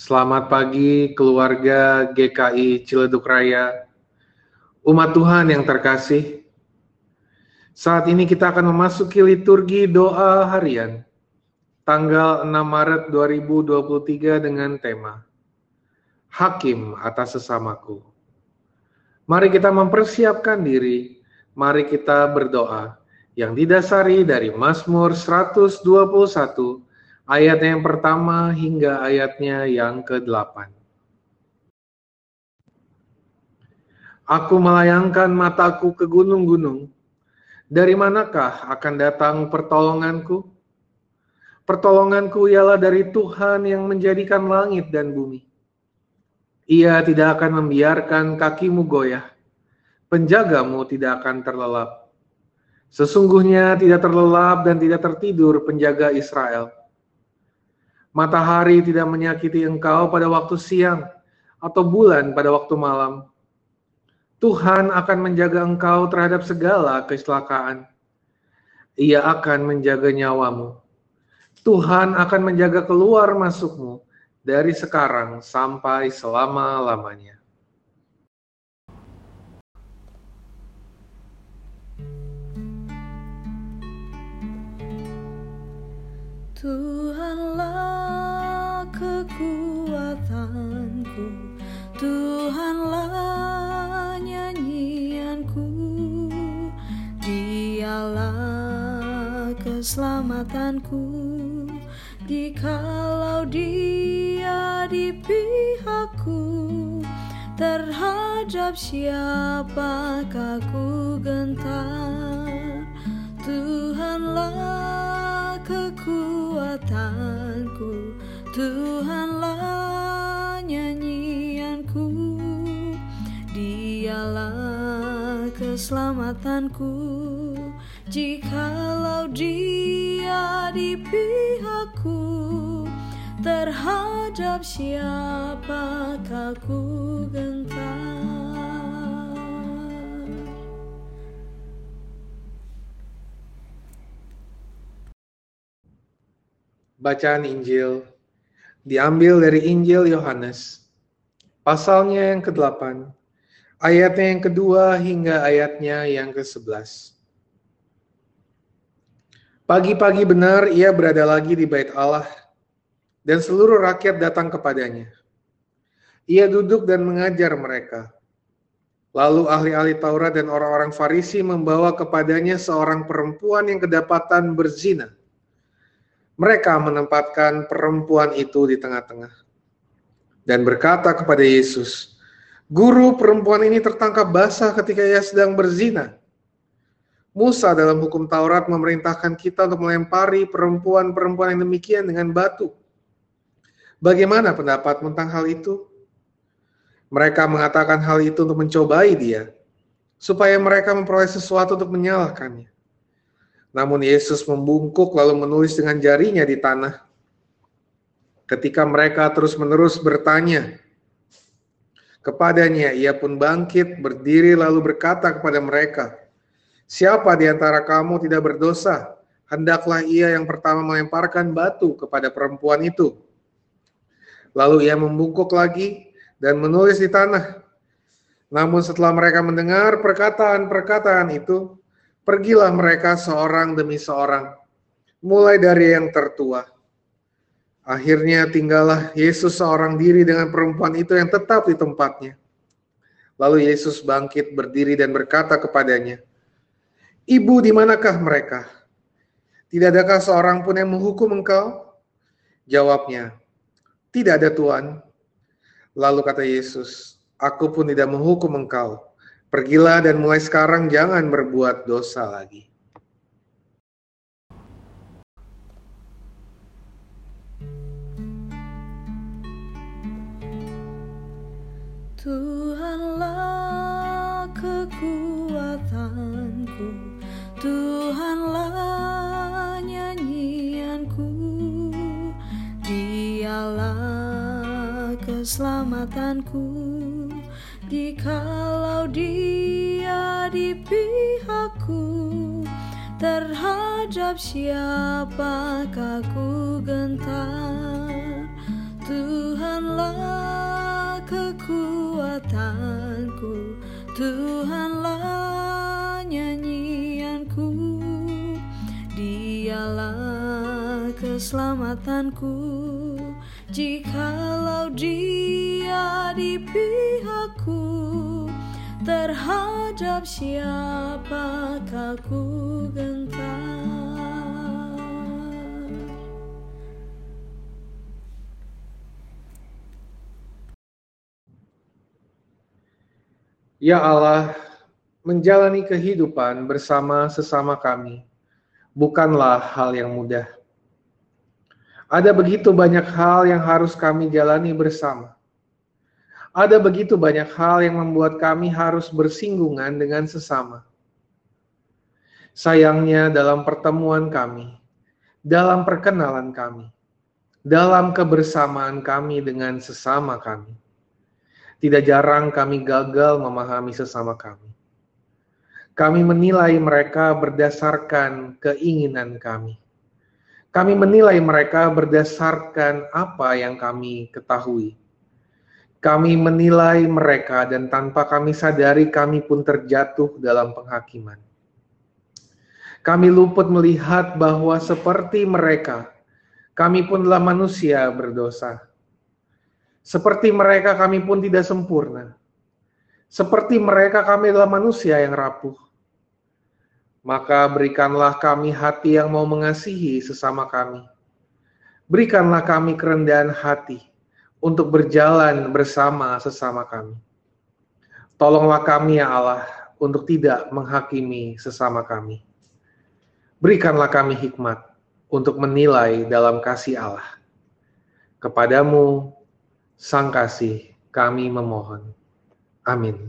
Selamat pagi keluarga GKI Ciledug Raya, umat Tuhan yang terkasih. Saat ini kita akan memasuki liturgi doa harian, tanggal 6 Maret 2023 dengan tema Hakim atas sesamaku. Mari kita mempersiapkan diri, mari kita berdoa yang didasari dari Mazmur 121 ayat yang pertama hingga ayatnya yang ke-8. Aku melayangkan mataku ke gunung-gunung. Dari manakah akan datang pertolonganku? Pertolonganku ialah dari Tuhan yang menjadikan langit dan bumi. Ia tidak akan membiarkan kakimu goyah. Penjagamu tidak akan terlelap. Sesungguhnya tidak terlelap dan tidak tertidur penjaga Israel Matahari tidak menyakiti engkau pada waktu siang atau bulan pada waktu malam. Tuhan akan menjaga engkau terhadap segala kecelakaan. Ia akan menjaga nyawamu. Tuhan akan menjaga keluar masukmu dari sekarang sampai selama-lamanya. Tuhanlah kekuatanku. Tuhanlah nyanyianku. Dialah keselamatanku. Jikalau dia di pihakku Terhadap siapakah ku gentar? Tuhanlah kekuatanku Tuhanlah nyanyianku. Dialah keselamatanku. Jikalau dia di pihakku Terhadap siapakah ku gentar? Bacaan Injil diambil dari Injil Yohanes, pasalnya yang ke-8, ayatnya yang kedua hingga ayatnya yang ke-11. Pagi-pagi benar ia berada lagi di bait Allah, dan seluruh rakyat datang kepadanya. Ia duduk dan mengajar mereka. Lalu ahli-ahli Taurat dan orang-orang Farisi membawa kepadanya seorang perempuan yang kedapatan berzina mereka menempatkan perempuan itu di tengah-tengah dan berkata kepada Yesus, "Guru, perempuan ini tertangkap basah ketika ia sedang berzina." Musa dalam hukum Taurat memerintahkan kita untuk melempari perempuan-perempuan yang demikian dengan batu. Bagaimana pendapat tentang hal itu? Mereka mengatakan hal itu untuk mencobai dia, supaya mereka memperoleh sesuatu untuk menyalahkannya. Namun Yesus membungkuk lalu menulis dengan jarinya di tanah. Ketika mereka terus-menerus bertanya kepadanya, ia pun bangkit, berdiri lalu berkata kepada mereka, Siapa di antara kamu tidak berdosa? Hendaklah ia yang pertama melemparkan batu kepada perempuan itu. Lalu ia membungkuk lagi dan menulis di tanah. Namun setelah mereka mendengar perkataan-perkataan itu, Pergilah mereka seorang demi seorang, mulai dari yang tertua. Akhirnya tinggallah Yesus seorang diri dengan perempuan itu yang tetap di tempatnya. Lalu Yesus bangkit berdiri dan berkata kepadanya, Ibu, di manakah mereka? Tidak adakah seorang pun yang menghukum engkau? Jawabnya, tidak ada Tuhan. Lalu kata Yesus, aku pun tidak menghukum engkau Pergilah dan mulai sekarang jangan berbuat dosa lagi. Tuhanlah kekuatanku, Tuhanlah nyanyianku, Dialah keselamatanku. Jikalau dia di pihakku Terhadap siapakah ku gentar? Tuhanlah kekuatanku Tuhanlah nyanyianku. Dialah keselamatanku. Jikalau dia di pihakku Terhadap siapakah ku gentar Ya Allah, menjalani kehidupan bersama sesama kami bukanlah hal yang mudah. Ada begitu banyak hal yang harus kami jalani bersama. Ada begitu banyak hal yang membuat kami harus bersinggungan dengan sesama. Sayangnya, dalam pertemuan kami, dalam perkenalan kami, dalam kebersamaan kami dengan sesama kami tidak jarang kami gagal memahami sesama kami. Kami menilai mereka berdasarkan keinginan kami. Kami menilai mereka berdasarkan apa yang kami ketahui. Kami menilai mereka dan tanpa kami sadari kami pun terjatuh dalam penghakiman. Kami luput melihat bahwa seperti mereka, kami pun adalah manusia berdosa seperti mereka kami pun tidak sempurna. Seperti mereka kami adalah manusia yang rapuh. Maka berikanlah kami hati yang mau mengasihi sesama kami. Berikanlah kami kerendahan hati untuk berjalan bersama sesama kami. Tolonglah kami ya Allah untuk tidak menghakimi sesama kami. Berikanlah kami hikmat untuk menilai dalam kasih Allah. Kepadamu Sang Kasih, kami memohon. Amin.